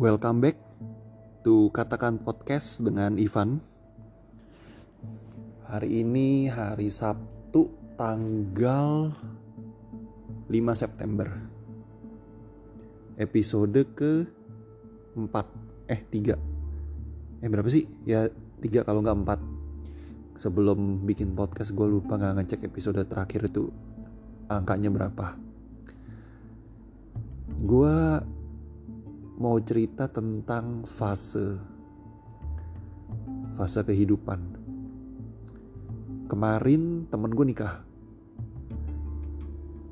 Welcome back to Katakan Podcast dengan Ivan. Hari ini hari Sabtu tanggal 5 September. Episode ke 4 eh 3. Eh berapa sih? Ya 3 kalau nggak 4. Sebelum bikin podcast gue lupa nggak ngecek episode terakhir itu angkanya berapa. Gue mau cerita tentang fase fase kehidupan. Kemarin temen gue nikah.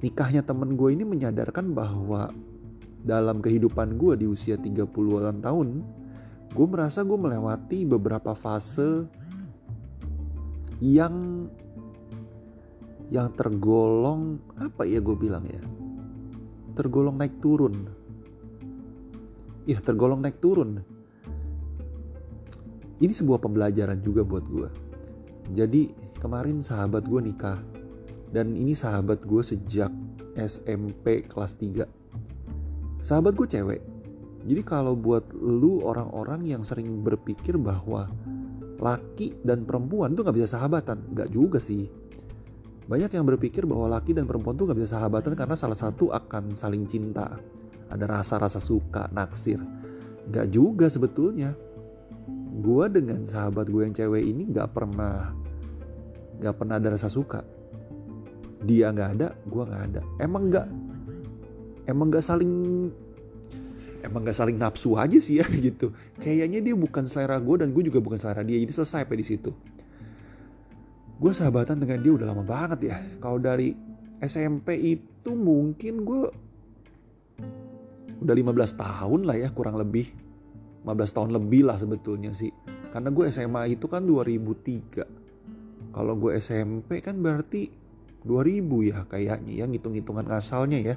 Nikahnya temen gue ini menyadarkan bahwa dalam kehidupan gue di usia 30-an tahun, gue merasa gue melewati beberapa fase yang yang tergolong apa ya gue bilang ya tergolong naik turun ya tergolong naik turun. Ini sebuah pembelajaran juga buat gue jadi kemarin sahabat gue nikah dan ini sahabat gue sejak SMP kelas 3 sahabat gue cewek. Jadi kalau buat lu orang-orang yang sering berpikir bahwa laki dan perempuan tuh gak bisa sahabatan gak juga sih. Banyak yang berpikir bahwa laki dan perempuan tuh gak bisa sahabatan karena salah satu akan saling cinta ada rasa-rasa suka, naksir. Gak juga sebetulnya. Gue dengan sahabat gue yang cewek ini gak pernah gak pernah ada rasa suka. Dia gak ada, gue gak ada. Emang gak emang gak saling emang gak saling nafsu aja sih ya gitu. Kayaknya dia bukan selera gue dan gue juga bukan selera dia. Jadi selesai apa di situ gue sahabatan dengan dia udah lama banget ya. Kalau dari SMP itu mungkin gue udah 15 tahun lah ya kurang lebih. 15 tahun lebih lah sebetulnya sih. Karena gue SMA itu kan 2003. Kalau gue SMP kan berarti 2000 ya kayaknya ya ngitung-hitungan asalnya ya.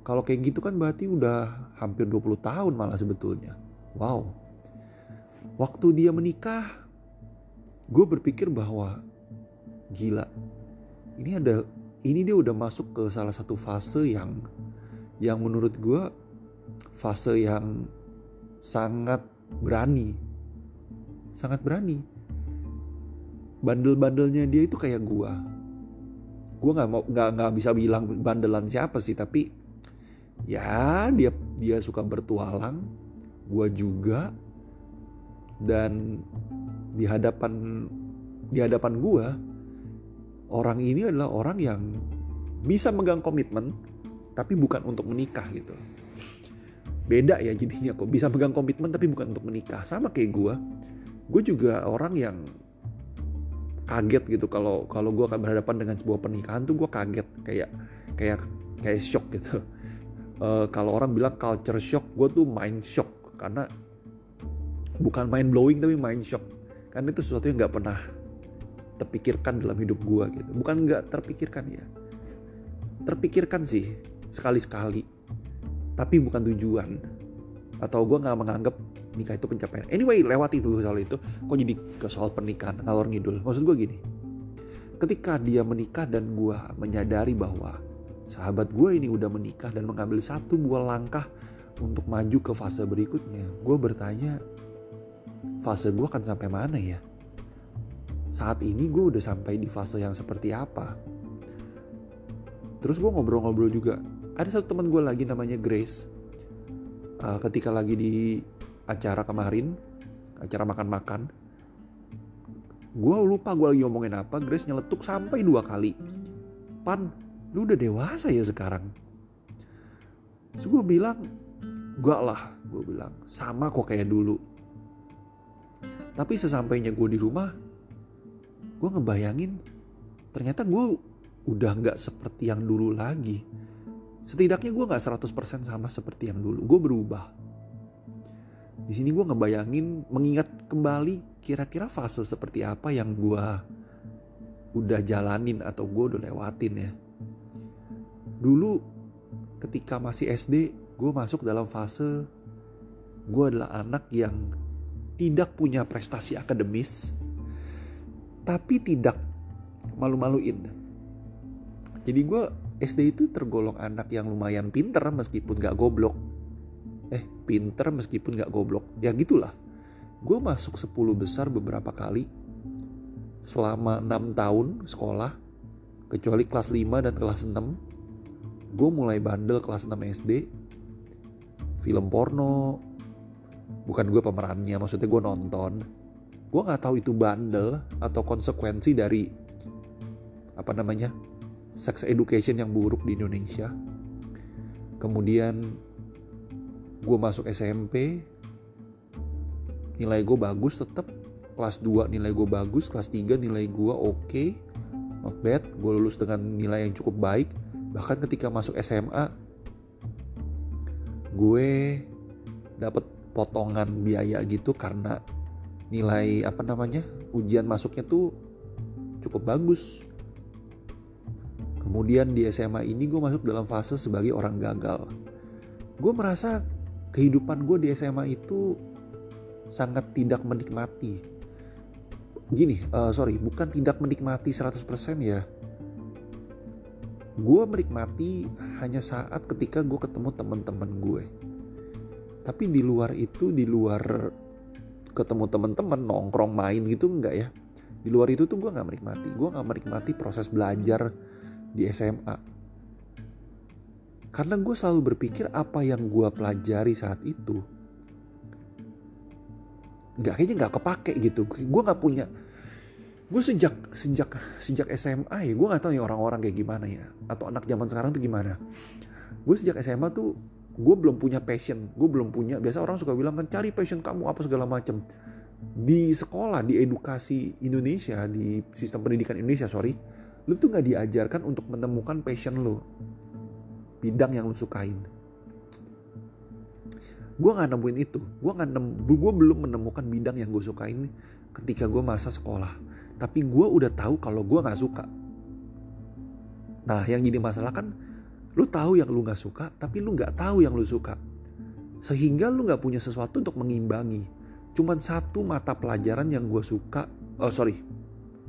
Kalau kayak gitu kan berarti udah hampir 20 tahun malah sebetulnya. Wow. Waktu dia menikah, gue berpikir bahwa gila ini ada ini dia udah masuk ke salah satu fase yang yang menurut gue fase yang sangat berani. Sangat berani. Bandel-bandelnya dia itu kayak gue gue nggak mau nggak nggak bisa bilang bandelan siapa sih tapi ya dia dia suka bertualang gue juga dan di hadapan di hadapan gue orang ini adalah orang yang bisa megang komitmen tapi bukan untuk menikah gitu beda ya jadinya kok. Bisa megang komitmen tapi bukan untuk menikah. Sama kayak gue gue juga orang yang kaget gitu. Kalau kalau gue berhadapan dengan sebuah pernikahan tuh gue kaget. Kayak kayak kayak shock gitu. Uh, kalau orang bilang culture shock gue tuh mind shock. Karena bukan mind blowing tapi mind shock. Karena itu sesuatu yang nggak pernah terpikirkan dalam hidup gue gitu. Bukan nggak terpikirkan ya. Terpikirkan sih sekali-sekali tapi bukan tujuan atau gue nggak menganggap nikah itu pencapaian anyway lewati dulu soal itu kok jadi ke soal pernikahan ngalor ngidul maksud gue gini ketika dia menikah dan gue menyadari bahwa sahabat gue ini udah menikah dan mengambil satu buah langkah untuk maju ke fase berikutnya gue bertanya fase gue akan sampai mana ya saat ini gue udah sampai di fase yang seperti apa. Terus gue ngobrol-ngobrol juga. Ada satu teman gue lagi namanya Grace. Uh, ketika lagi di acara kemarin, acara makan-makan, gue lupa gue lagi ngomongin apa. Grace nyeletuk sampai dua kali. Pan, lu udah dewasa ya sekarang. Terus gue bilang, gak lah, gue bilang sama kok kayak dulu. Tapi sesampainya gue di rumah, gue ngebayangin ternyata gue udah nggak seperti yang dulu lagi. Setidaknya gue nggak 100% sama seperti yang dulu. Gue berubah. Di sini gue ngebayangin mengingat kembali kira-kira fase seperti apa yang gue udah jalanin atau gue udah lewatin ya. Dulu ketika masih SD gue masuk dalam fase gue adalah anak yang tidak punya prestasi akademis tapi tidak malu-maluin. Jadi gue SD itu tergolong anak yang lumayan pinter meskipun gak goblok. eh pinter meskipun gak goblok. Ya gitulah. Gue masuk 10 besar beberapa kali selama 6 tahun sekolah kecuali kelas 5 dan kelas 6 gue mulai bandel kelas 6 SD film porno. Bukan gue pemerannya maksudnya gue nonton. Gue nggak tahu itu bandel atau konsekuensi dari apa namanya sex education yang buruk di Indonesia. Kemudian gue masuk SMP nilai gue bagus tetap kelas 2 nilai gue bagus kelas 3 nilai gue oke okay, not bad. Gue lulus dengan nilai yang cukup baik. Bahkan ketika masuk SMA gue dapet potongan biaya gitu karena nilai apa namanya ujian masuknya tuh cukup bagus kemudian di SMA ini gue masuk dalam fase sebagai orang gagal gue merasa kehidupan gue di SMA itu sangat tidak menikmati. Gini, uh, sorry, bukan tidak menikmati 100% ya. Gue menikmati hanya saat ketika gue ketemu teman-teman gue. Tapi di luar itu, di luar ketemu teman-teman nongkrong main gitu enggak ya. Di luar itu tuh gue nggak menikmati. Gue nggak menikmati proses belajar di SMA. Karena gue selalu berpikir apa yang gue pelajari saat itu nggak kayaknya nggak kepake gitu. Gue nggak punya gue sejak sejak sejak SMA ya gue nggak tahu ya orang-orang kayak gimana ya atau anak zaman sekarang tuh gimana. Gue sejak SMA tuh gue belum punya passion gue belum punya biasa orang suka bilang kan cari passion kamu apa segala macem. Di sekolah di edukasi Indonesia di sistem pendidikan Indonesia sorry lu tuh nggak diajarkan untuk menemukan passion lu. Bidang yang lu sukain. Gue nggak nemuin itu. Gue nggak nem gue belum menemukan bidang yang gue sukain ketika gue masa sekolah. Tapi gue udah tahu kalau gue nggak suka. Nah yang jadi masalah kan lu tahu yang lu nggak suka tapi lu nggak tahu yang lu suka. Sehingga lu nggak punya sesuatu untuk mengimbangi. Cuman satu mata pelajaran yang gue suka oh sorry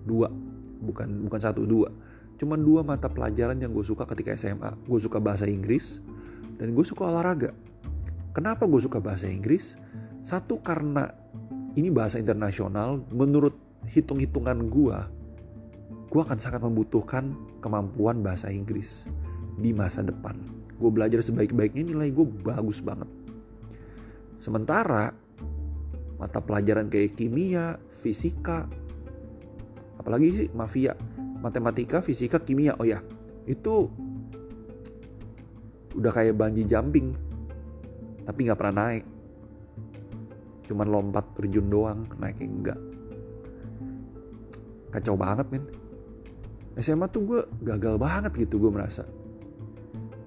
dua bukan bukan satu dua cuman dua mata pelajaran yang gue suka ketika SMA gue suka bahasa Inggris dan gue suka olahraga Kenapa gue suka bahasa Inggris? Satu karena ini bahasa internasional, menurut hitung-hitungan gue, gue akan sangat membutuhkan kemampuan bahasa Inggris di masa depan. Gue belajar sebaik-baiknya nilai gue bagus banget. Sementara mata pelajaran kayak kimia, fisika, apalagi sih mafia, matematika, fisika, kimia, oh ya, itu udah kayak banji jumping tapi nggak pernah naik. Cuman lompat terjun doang naiknya enggak kacau banget men. SMA tuh gue gagal banget gitu gue merasa.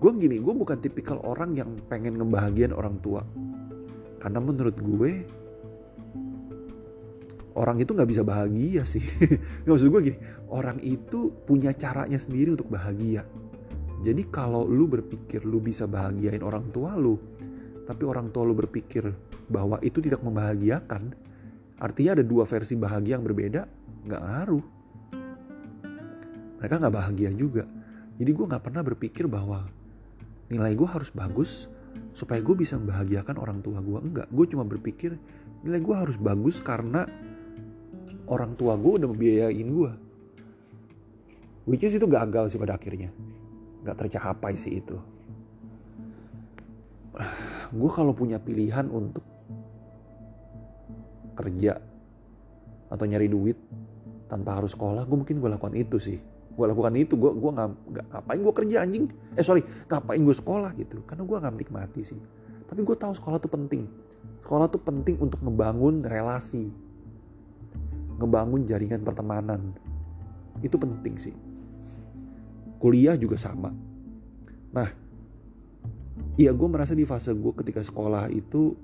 Gue gini gue bukan tipikal orang yang pengen ngebahagiain orang tua. Karena menurut gue orang itu nggak bisa bahagia sih nggak maksud gue gini orang itu punya caranya sendiri untuk bahagia jadi kalau lu berpikir lu bisa bahagiain orang tua lu tapi orang tua lu berpikir bahwa itu tidak membahagiakan, artinya ada dua versi bahagia yang berbeda, nggak ngaruh. Mereka nggak bahagia juga. Jadi gue nggak pernah berpikir bahwa nilai gue harus bagus supaya gue bisa membahagiakan orang tua gue. Enggak, gue cuma berpikir nilai gue harus bagus karena orang tua gue udah membiayain gue. Which is itu gagal sih pada akhirnya. Gak tercapai sih itu. Gue kalau punya pilihan untuk kerja atau nyari duit tanpa harus sekolah gue mungkin gue lakukan itu sih. Gue lakukan itu gue nggak ngapain gue kerja anjing? Eh sorry ngapain gue sekolah gitu? Karena gue nggak menikmati sih. Tapi gue tahu sekolah tuh penting. Sekolah tuh penting untuk ngebangun relasi ngebangun jaringan pertemanan. Itu penting sih. Kuliah juga sama. Nah Iya gue merasa di fase gue ketika sekolah itu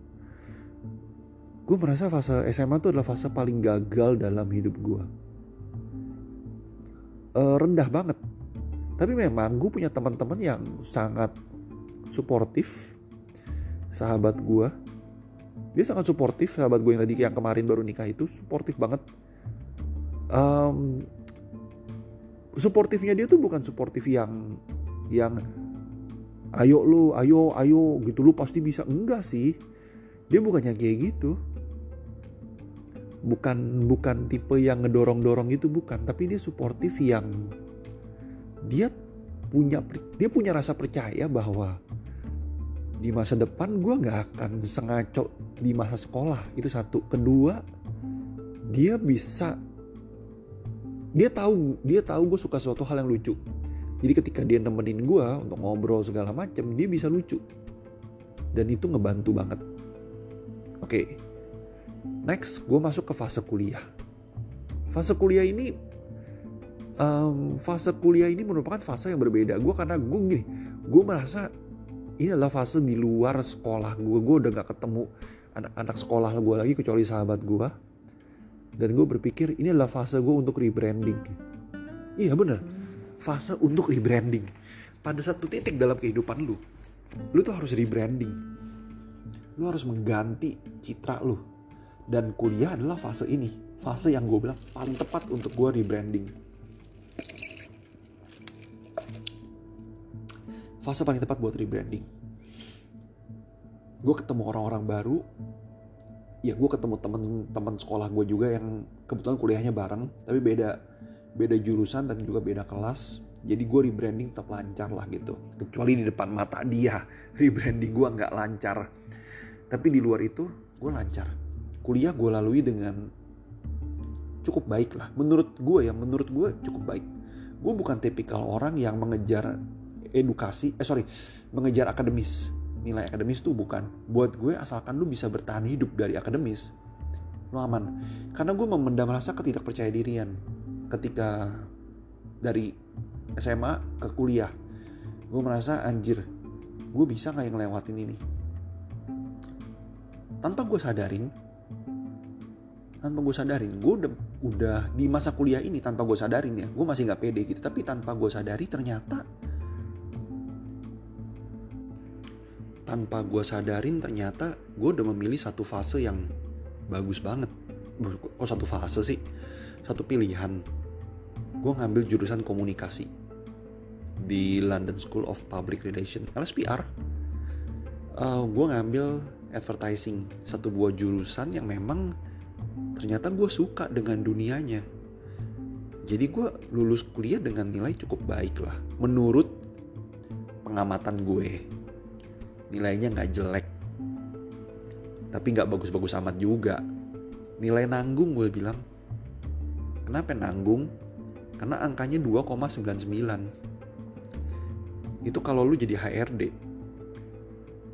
Gue merasa fase SMA itu adalah fase paling gagal dalam hidup gue e, Rendah banget. Tapi memang gue punya teman-teman yang sangat suportif Sahabat gue Dia sangat suportif sahabat gue yang tadi yang kemarin baru nikah itu Suportif banget um, Suportifnya dia tuh bukan suportif yang Yang ayo lu ayo ayo gitu. Lu pasti bisa. Enggak sih. Dia bukannya kayak gitu. Bukan bukan tipe yang ngedorong-dorong itu bukan. Tapi dia suportif yang dia punya dia punya rasa percaya bahwa di masa depan gue nggak akan sengaco di masa sekolah. Itu satu. Kedua dia bisa dia tahu dia tahu gue suka suatu hal yang lucu. Jadi ketika dia nemenin gue untuk ngobrol segala macam dia bisa lucu. Dan itu ngebantu banget. Oke. Next gue masuk ke fase kuliah. Fase kuliah ini um, fase kuliah ini merupakan fase yang berbeda. Gue karena gue gini gue merasa ini adalah fase di luar sekolah gue gue udah gak ketemu anak-anak sekolah gue lagi kecuali sahabat gue dan gue berpikir ini adalah fase gue untuk rebranding. Iya bener. Fase untuk rebranding. Pada satu titik dalam kehidupan lu lu tuh harus rebranding. Lu harus mengganti citra lu. Dan kuliah adalah fase ini. Fase yang gue bilang paling tepat untuk gue rebranding. Fase paling tepat buat rebranding. Gue ketemu orang-orang baru ya gue ketemu temen-temen sekolah gue juga yang kebetulan kuliahnya bareng tapi beda beda jurusan dan juga beda kelas jadi gue rebranding tetap lancar lah gitu kecuali di depan mata dia rebranding gue nggak lancar tapi di luar itu gue lancar kuliah gue lalui dengan cukup baik lah. Menurut gue ya, menurut gue cukup baik. Gue bukan tipikal orang yang mengejar edukasi, eh sorry, mengejar akademis. Nilai akademis tuh bukan. Buat gue asalkan lu bisa bertahan hidup dari akademis, lu aman. Karena gue memendam rasa ketidakpercaya dirian ketika dari SMA ke kuliah. Gue merasa anjir, gue bisa gak yang ngelewatin ini? Tanpa gue sadarin, tanpa gue sadarin gue udah udah di masa kuliah ini tanpa gue sadarin ya gue masih nggak pede gitu tapi tanpa gue sadari ternyata tanpa gue sadarin ternyata gue udah memilih satu fase yang bagus banget. Oh satu fase sih. Satu pilihan. Gue ngambil jurusan komunikasi di London School of Public Relations LSPR uh, gue ngambil advertising satu buah jurusan yang memang ternyata gue suka dengan dunianya. Jadi gue lulus kuliah dengan nilai cukup baik lah menurut pengamatan gue nilainya nggak jelek. Tapi nggak bagus-bagus amat juga. Nilai nanggung gue bilang. Kenapa nanggung? Karena angkanya 2,99 itu kalau lu jadi HRD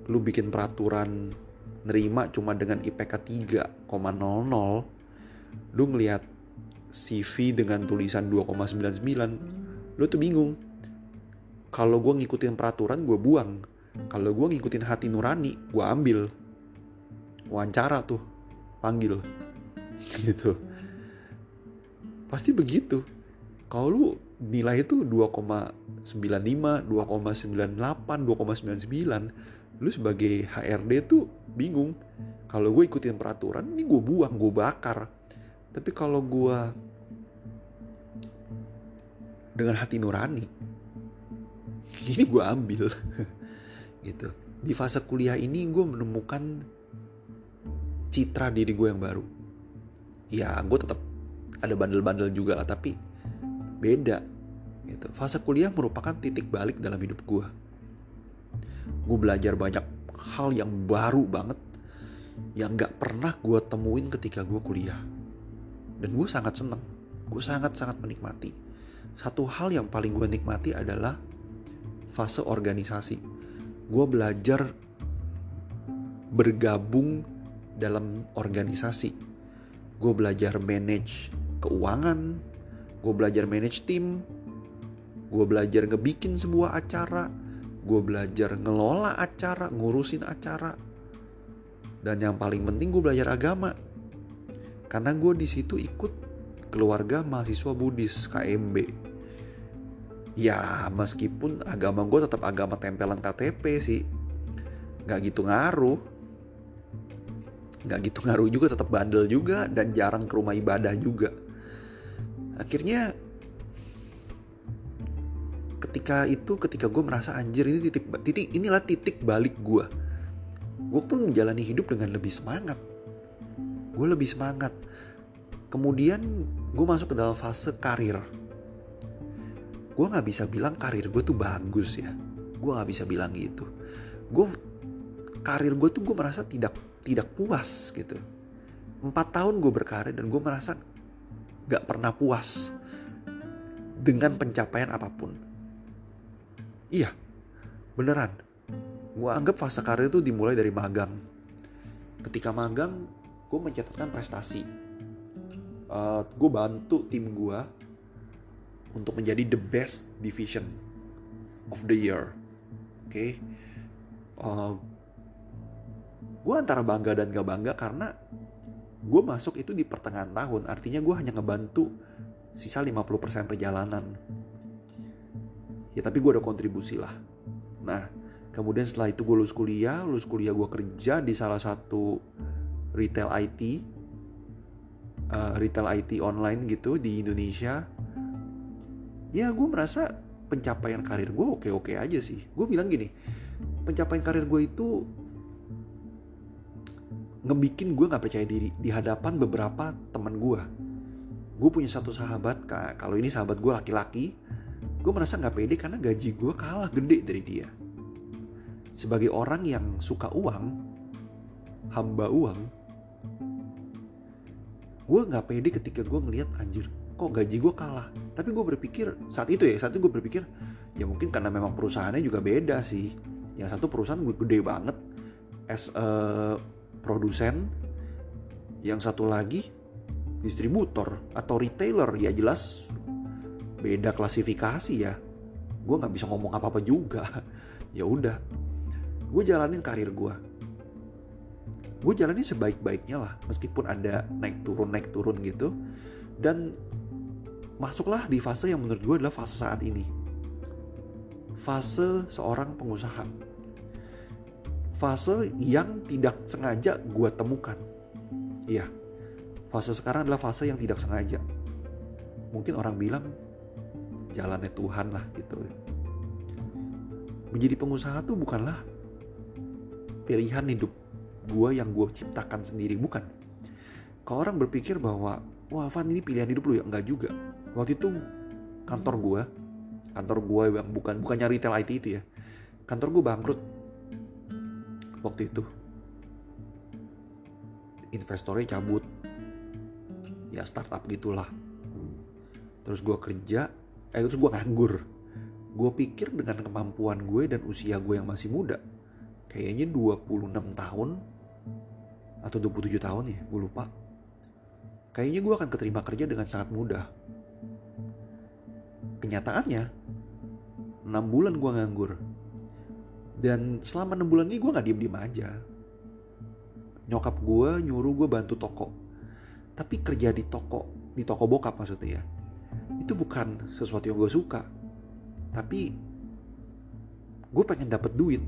lu bikin peraturan nerima cuma dengan IPK 3,00 lu ngelihat CV dengan tulisan 2,99 lu tuh bingung. Kalau gue ngikutin peraturan gue buang kalau gue ngikutin hati nurani gue ambil. Wawancara tuh panggil. Gitu. Pasti begitu. Kalau lu nilai itu 2,95 2,98 2,99 lu sebagai HRD tuh bingung. Kalau gue ikutin peraturan ini gue buang gue bakar. Tapi kalau gue dengan hati nurani, ini gue ambil. gitu. Di fase kuliah ini gue menemukan citra diri gue yang baru. Ya gue tetap ada bandel-bandel juga lah, tapi beda. Gitu. Fase kuliah merupakan titik balik dalam hidup gue. Gue belajar banyak hal yang baru banget yang gak pernah gue temuin ketika gue kuliah dan gue sangat seneng gue sangat-sangat menikmati satu hal yang paling gue nikmati adalah fase organisasi gue belajar bergabung dalam organisasi. Gue belajar manage keuangan gue belajar manage tim gue belajar ngebikin sebuah acara gue belajar ngelola acara ngurusin acara. Dan yang paling penting gue belajar agama. Karena gue di situ ikut keluarga mahasiswa Buddhis KMB ya meskipun agama gue tetap agama tempelan KTP sih. Nggak gitu ngaruh. Nggak gitu ngaruh juga tetap bandel juga dan jarang ke rumah ibadah juga. Akhirnya ketika itu ketika gue merasa anjir ini titik titik inilah titik balik gue gue pun menjalani hidup dengan lebih semangat. Gue lebih semangat. Kemudian gue masuk ke dalam fase karir gue nggak bisa bilang karir gue tuh bagus ya gue nggak bisa bilang gitu gue karir gue tuh gue merasa tidak tidak puas gitu empat tahun gue berkarir dan gue merasa gak pernah puas dengan pencapaian apa pun Iya, beneran. Gue anggap fase karir itu dimulai dari magang. Ketika magang, gue mencatatkan prestasi. Uh, gue bantu tim gue untuk menjadi the best division of the year. Oke, okay? uh, gue antara bangga dan gak bangga karena gue masuk itu di pertengahan tahun. Artinya gue hanya ngebantu sisa 50% perjalanan ya tapi gue ada kontribusi lah nah kemudian setelah itu gue lulus kuliah lulus kuliah gue kerja di salah satu retail IT uh, retail IT online gitu di Indonesia ya gue merasa pencapaian karir gue oke oke aja sih gue bilang gini pencapaian karir gue itu ngebikin gue nggak percaya diri di hadapan beberapa teman gue gue punya satu sahabat kalau ini sahabat gue laki-laki gue merasa nggak pede karena gaji gue kalah gede dari dia. Sebagai orang yang suka uang, hamba uang, gue nggak pede ketika gue ngelihat anjir kok gaji gue kalah. Tapi gue berpikir saat itu ya saat itu gue berpikir ya mungkin karena memang perusahaannya juga beda sih. Yang satu perusahaan gede banget as a produsen, yang satu lagi distributor atau retailer ya jelas. Beda klasifikasi ya. Gue nggak bisa ngomong apa apa juga. Ya udah gue jalanin karir gue gue jalanin sebaik-baiknya lah meskipun ada naik turun naik turun gitu. Dan masuklah di fase yang menurut gue adalah fase saat ini. Fase seorang pengusaha. Fase yang tidak sengaja gue temukan. Iya. Fase sekarang adalah fase yang tidak sengaja. Mungkin orang bilang jalannya Tuhan lah gitu. Menjadi pengusaha tuh bukanlah pilihan hidup gue yang gue ciptakan sendiri bukan. Kalau orang berpikir bahwa wah Van ini pilihan hidup lu ya? Enggak juga waktu itu kantor gue kantor gue yang bukan bukannya retail IT itu ya kantor gue bangkrut. Waktu itu investornya cabut. Ya startup gitulah. Terus gue kerja eh terus gue nganggur. Gue pikir dengan kemampuan gue dan usia gue yang masih muda kayaknya 26 tahun atau 27 tahun ya gue lupa. Kayaknya gue akan keterima kerja dengan sangat mudah kenyataannya. 6 bulan gue nganggur. Dan selama 6 bulan ini gue gak diem-diem aja. Nyokap gue nyuruh gue bantu toko. Tapi kerja di toko di toko bokap maksudnya ya itu bukan sesuatu yang gue suka. Tapi gue pengen dapet duit.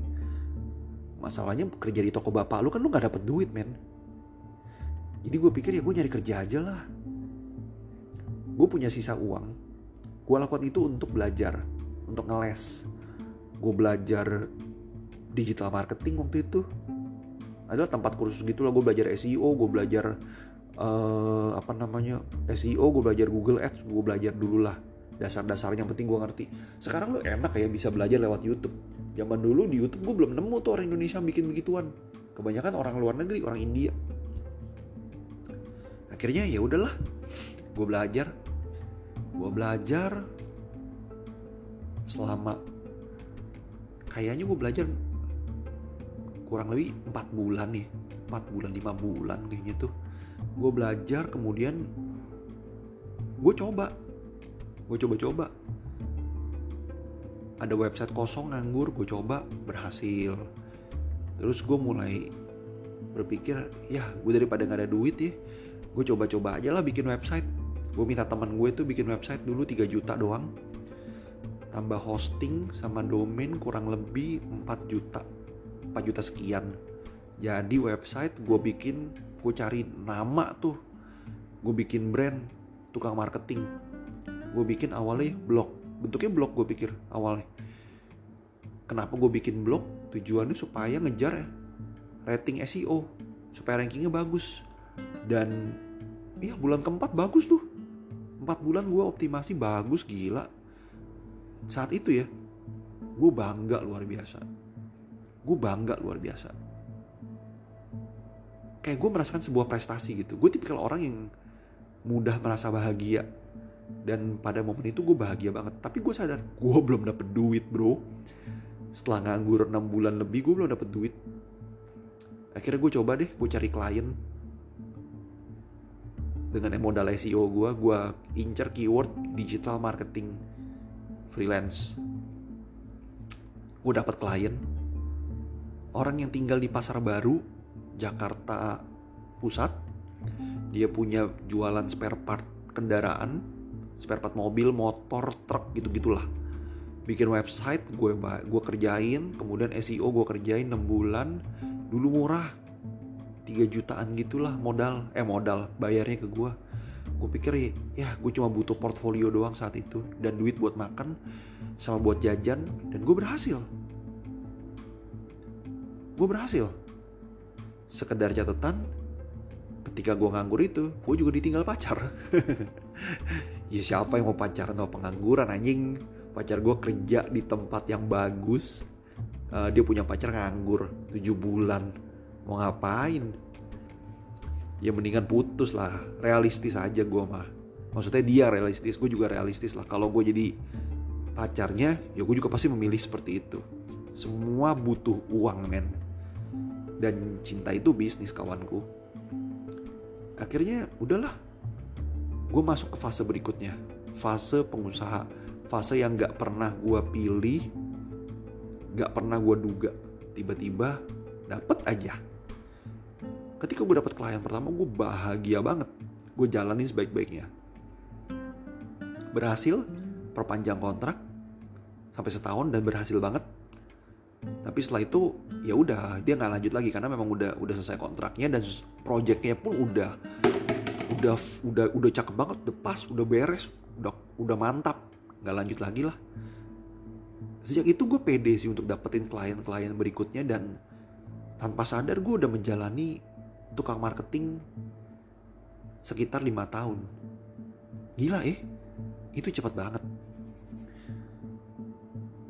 Masalahnya kerja di toko bapak lu kan lu nggak dapet duit men. Jadi gue pikir ya gue nyari kerja aja lah. Gue punya sisa uang gue lakukan itu untuk belajar untuk ngeles. Gue belajar digital marketing waktu itu. Adalah tempat kursus gitu lah gue belajar SEO gue belajar uh, apa namanya SEO gue belajar Google Ads gue belajar dulu lah. Dasar-dasarnya yang penting gue ngerti. Sekarang lo enak kayak bisa belajar lewat YouTube. Zaman dulu di YouTube gue belum nemu tuh orang Indonesia bikin begituan. Kebanyakan orang luar negeri orang India. Akhirnya ya udahlah gue belajar gue belajar selama kayaknya gue belajar kurang lebih empat bulan nih empat bulan lima bulan kayaknya tuh. Gue belajar kemudian gue coba gue coba-coba. Ada website kosong nganggur gue coba berhasil. Terus gue mulai berpikir ya gue daripada nggak ada duit ya gue coba-coba aja lah bikin website gue minta teman gue tuh bikin website dulu 3 juta doang. Tambah hosting sama domain kurang lebih 4 juta. 4 juta sekian. Jadi website gue bikin gue cari nama tuh. Gue bikin brand tukang marketing. Gue bikin awalnya blog. Bentuknya blog gue pikir awalnya. Kenapa gue bikin blog? Tujuannya supaya ngejar ya rating SEO supaya rankingnya bagus. Dan iya bulan keempat bagus tuh empat bulan gue optimasi bagus gila. Saat itu ya gue bangga luar biasa. Gue bangga luar biasa. Kayak gue merasakan sebuah prestasi gitu. Gue tipikal orang yang mudah merasa bahagia. Dan pada momen itu gue bahagia banget. Tapi gue sadar gue belum dapet duit bro. Setelah nganggur 6 bulan lebih gue belum dapet duit. Akhirnya gue coba deh gue cari klien dengan modal SEO gue gue incer keyword digital marketing freelance. Gue dapat klien orang yang tinggal di pasar baru Jakarta Pusat dia punya jualan spare part kendaraan spare part mobil motor truk gitu gitulah bikin website gue gue kerjain kemudian SEO gue kerjain 6 bulan dulu murah 3 jutaan gitulah modal. Eh modal bayarnya ke gue gue pikir ya gue cuma butuh portfolio doang saat itu dan duit buat makan sama buat jajan dan gue berhasil. Gue berhasil. Sekedar catatan ketika gue nganggur itu gue juga ditinggal pacar. Ya siapa yang mau pacaran atau pengangguran anjing? Pacar gue kerja di tempat yang bagus. Uh, dia punya pacar nganggur 7 bulan mau ngapain? Ya mendingan putus lah. Realistis aja gue mah. Maksudnya dia realistis gue juga realistis lah. Kalau gue jadi pacarnya ya gue juga pasti memilih seperti itu. Semua butuh uang men. Dan cinta itu bisnis kawanku akhirnya udahlah. Gue masuk ke fase berikutnya. Fase pengusaha. Fase yang gak pernah gue pilih gak pernah gue duga. Tiba-tiba dapet aja ketika gue dapet klien pertama gue bahagia banget. Gue jalanin sebaik-baiknya. Berhasil perpanjang kontrak sampai setahun dan berhasil banget. Tapi setelah itu ya udah dia nggak lanjut lagi karena memang udah udah selesai kontraknya dan proyeknya pun udah udah udah udah cakep banget udah pas udah beres udah udah mantap. Nggak lanjut lagi lah. Sejak itu gue pede sih untuk dapetin klien-klien berikutnya dan tanpa sadar gue udah menjalani tukang marketing sekitar lima tahun. Gila eh, itu cepat banget.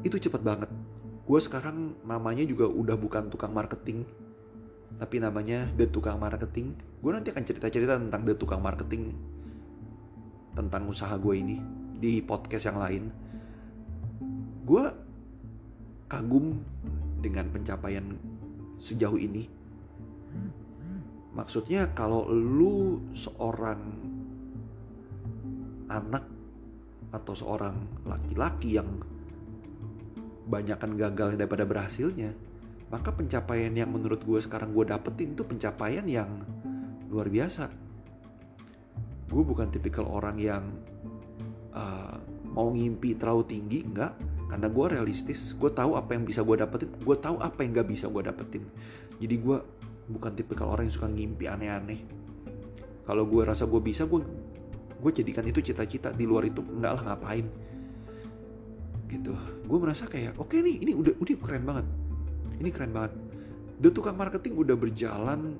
Itu cepat banget. Gue sekarang namanya juga udah bukan tukang marketing, tapi namanya The Tukang Marketing. Gue nanti akan cerita-cerita tentang The Tukang Marketing, tentang usaha gue ini di podcast yang lain. Gue kagum dengan pencapaian sejauh ini Maksudnya kalau lu seorang anak atau seorang laki-laki yang banyakkan gagal daripada berhasilnya, maka pencapaian yang menurut gue sekarang gue dapetin tuh pencapaian yang luar biasa. Gue bukan tipikal orang yang uh, mau ngimpi terlalu tinggi, enggak. Karena gue realistis, gue tahu apa yang bisa gue dapetin, gue tahu apa yang gak bisa gue dapetin. Jadi gue bukan tipikal orang yang suka ngimpi aneh-aneh. Kalau gue rasa gue bisa gue gue jadikan itu cita-cita di luar itu. Enggak lah ngapain? Gitu. Gue merasa kayak oke okay nih ini udah udah keren banget. Ini keren banget. The tukang marketing udah berjalan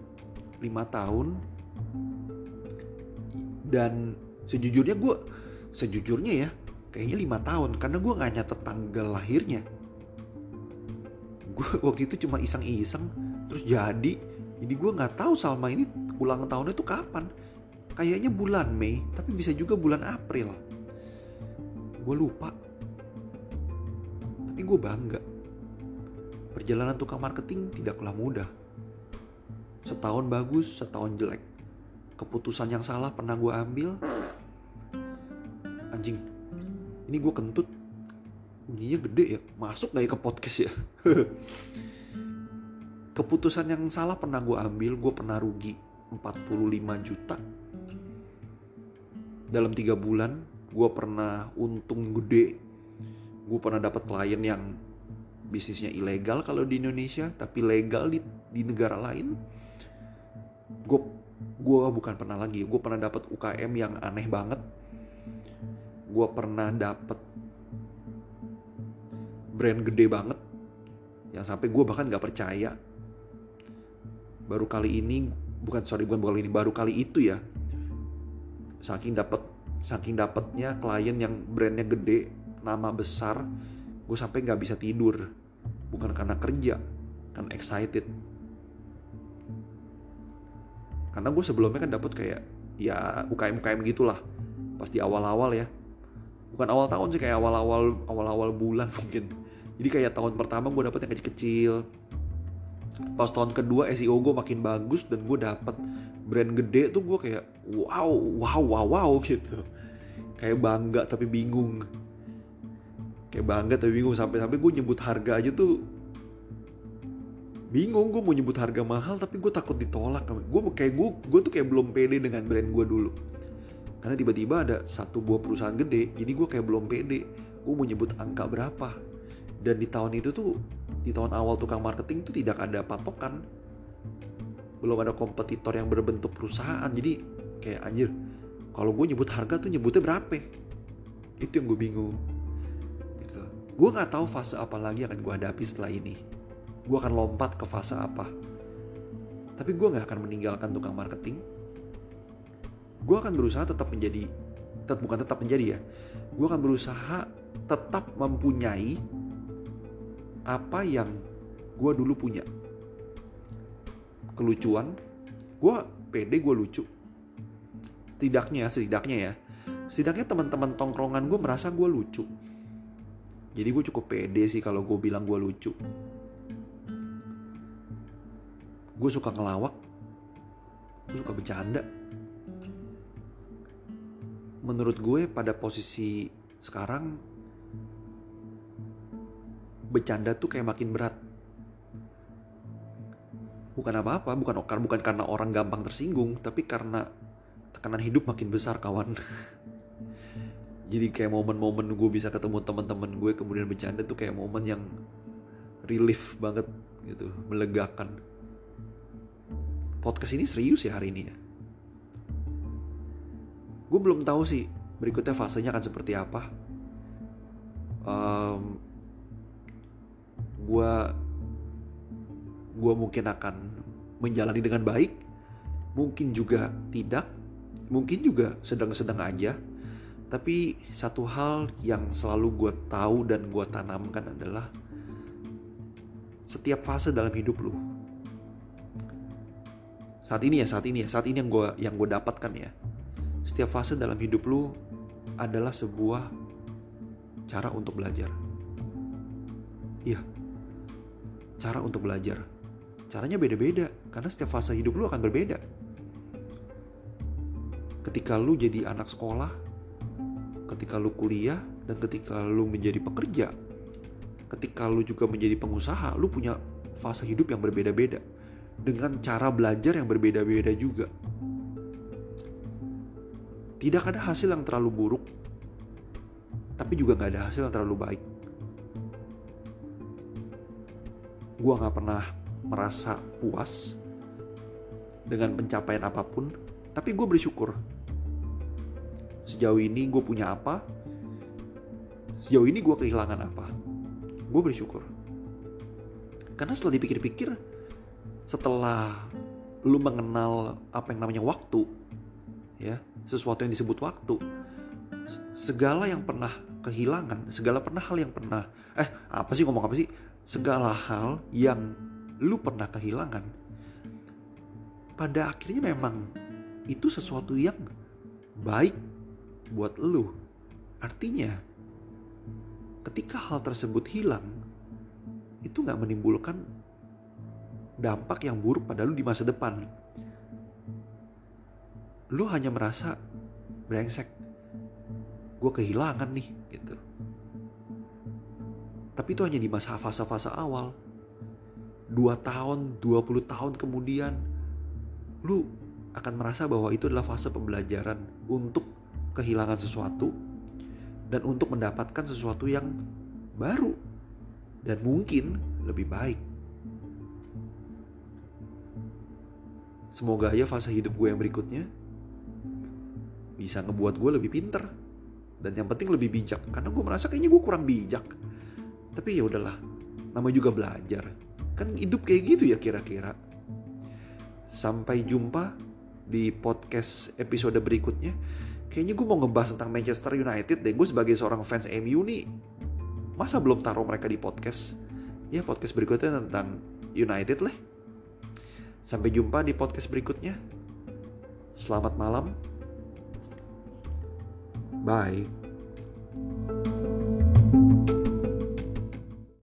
lima tahun. Dan sejujurnya gue sejujurnya ya kayaknya lima tahun. Karena gue nggak nyatet tanggal lahirnya. Gue waktu itu cuma iseng-iseng terus jadi jadi gue nggak tahu Salma ini ulang tahunnya itu kapan. Kayaknya bulan Mei, tapi bisa juga bulan April. Gue lupa. Tapi gue bangga. Perjalanan tukang marketing tidaklah mudah. Setahun bagus, setahun jelek. Keputusan yang salah pernah gue ambil. Anjing, ini gue kentut. Bunyinya gede ya, masuk gak ya ke podcast ya? keputusan yang salah pernah gue ambil gue pernah rugi 45 juta. Dalam tiga bulan gue pernah untung gede. Gue pernah dapat klien yang bisnisnya ilegal kalau di Indonesia tapi legal di, di negara lain. Gue gue bukan pernah lagi gue pernah dapat UKM yang aneh banget. Gue pernah dapat brand gede banget. Yang sampai gue bahkan nggak percaya baru kali ini bukan sorry bukan kali ini baru kali itu ya. Saking dapat saking dapatnya klien yang brandnya gede nama besar gue sampai nggak bisa tidur. Bukan karena kerja kan excited. Karena gue sebelumnya kan dapat kayak ya UKM UKM gitulah pas di awal-awal ya. Bukan awal tahun sih kayak awal-awal awal-awal bulan mungkin. Jadi kayak tahun pertama gue dapet yang kecil-kecil pas tahun kedua SEO gue makin bagus dan gue dapet brand gede tuh gue kayak wow wow wow wow gitu. Kayak bangga tapi bingung. Kayak bangga tapi bingung. Sampai-sampai gue nyebut harga aja tuh bingung. Gue mau nyebut harga mahal tapi gue takut ditolak. Gue kayak gue gue tuh kayak belum pede dengan brand gue dulu. Karena tiba-tiba ada satu buah perusahaan gede jadi gue kayak belum pede. Gue mau nyebut angka berapa. Dan di tahun itu tuh di tahun awal tukang marketing tuh tidak ada patokan. Belum ada kompetitor yang berbentuk perusahaan. Jadi kayak anjir kalau gue nyebut harga tuh nyebutnya berapa? Itu yang gue bingung. Gitu. gue nggak tahu fase apa lagi akan gue hadapi setelah ini. Gue akan lompat ke fase apa. Tapi gue nggak akan meninggalkan tukang marketing. Gue akan berusaha tetap menjadi tetap bukan tetap menjadi ya. Gue akan berusaha tetap mempunyai apa yang gue dulu punya. Kelucuan gue pede gue lucu. Setidaknya setidaknya ya. Setidaknya teman-teman tongkrongan gue merasa gue lucu. Jadi gue cukup pede sih kalau gue bilang gue lucu. Gue suka ngelawak. Gue suka bercanda. Menurut gue pada posisi sekarang bercanda tuh kayak makin berat. Bukan apa-apa, bukan bukan karena orang gampang tersinggung, tapi karena tekanan hidup makin besar kawan. Jadi kayak momen-momen gue bisa ketemu teman-teman gue kemudian bercanda tuh kayak momen yang relief banget gitu, melegakan. Podcast ini serius ya hari ini ya. Gue belum tahu sih berikutnya fasenya akan seperti apa. Um, gue gue mungkin akan menjalani dengan baik. Mungkin juga tidak. Mungkin juga sedang-sedang aja. Tapi satu hal yang selalu gue tahu dan gue tanamkan adalah setiap fase dalam hidup lu. Saat ini ya saat ini ya saat ini yang gue yang gue dapatkan ya. Setiap fase dalam hidup lu adalah sebuah cara untuk belajar. Iya cara untuk belajar. Caranya beda-beda karena setiap fase hidup lu akan berbeda. Ketika lu jadi anak sekolah, ketika lu kuliah, dan ketika lu menjadi pekerja, ketika lu juga menjadi pengusaha, lu punya fase hidup yang berbeda-beda dengan cara belajar yang berbeda-beda juga. Tidak ada hasil yang terlalu buruk, tapi juga nggak ada hasil yang terlalu baik. Gue gak pernah merasa puas dengan pencapaian apa pun, tapi gue bersyukur. Sejauh ini gue punya apa, sejauh ini gue kehilangan apa. Gue bersyukur. Karena setelah dipikir-pikir, setelah lu mengenal apa yang namanya waktu, ya sesuatu yang disebut waktu, segala yang pernah kehilangan, segala pernah hal yang pernah, eh apa sih ngomong apa sih? Segala hal yang lu pernah kehilangan, pada akhirnya memang itu sesuatu yang baik buat lu. Artinya, ketika hal tersebut hilang, itu gak menimbulkan dampak yang buruk pada lu di masa depan. Lu hanya merasa brengsek, gue kehilangan nih gitu. Tapi itu hanya di masa fase-fase awal. Dua tahun, 20 tahun kemudian, lu akan merasa bahwa itu adalah fase pembelajaran untuk kehilangan sesuatu dan untuk mendapatkan sesuatu yang baru dan mungkin lebih baik. Semoga aja fase hidup gue yang berikutnya bisa ngebuat gue lebih pinter dan yang penting lebih bijak karena gue merasa kayaknya gue kurang bijak tapi ya udahlah namanya juga belajar. Kan hidup kayak gitu ya kira-kira. Sampai jumpa di podcast episode berikutnya. Kayaknya gue mau ngebahas tentang Manchester United deh. Gue sebagai seorang fans MU nih masa belum taruh mereka di podcast? Ya podcast berikutnya tentang United lah. Sampai jumpa di podcast berikutnya. Selamat malam. Bye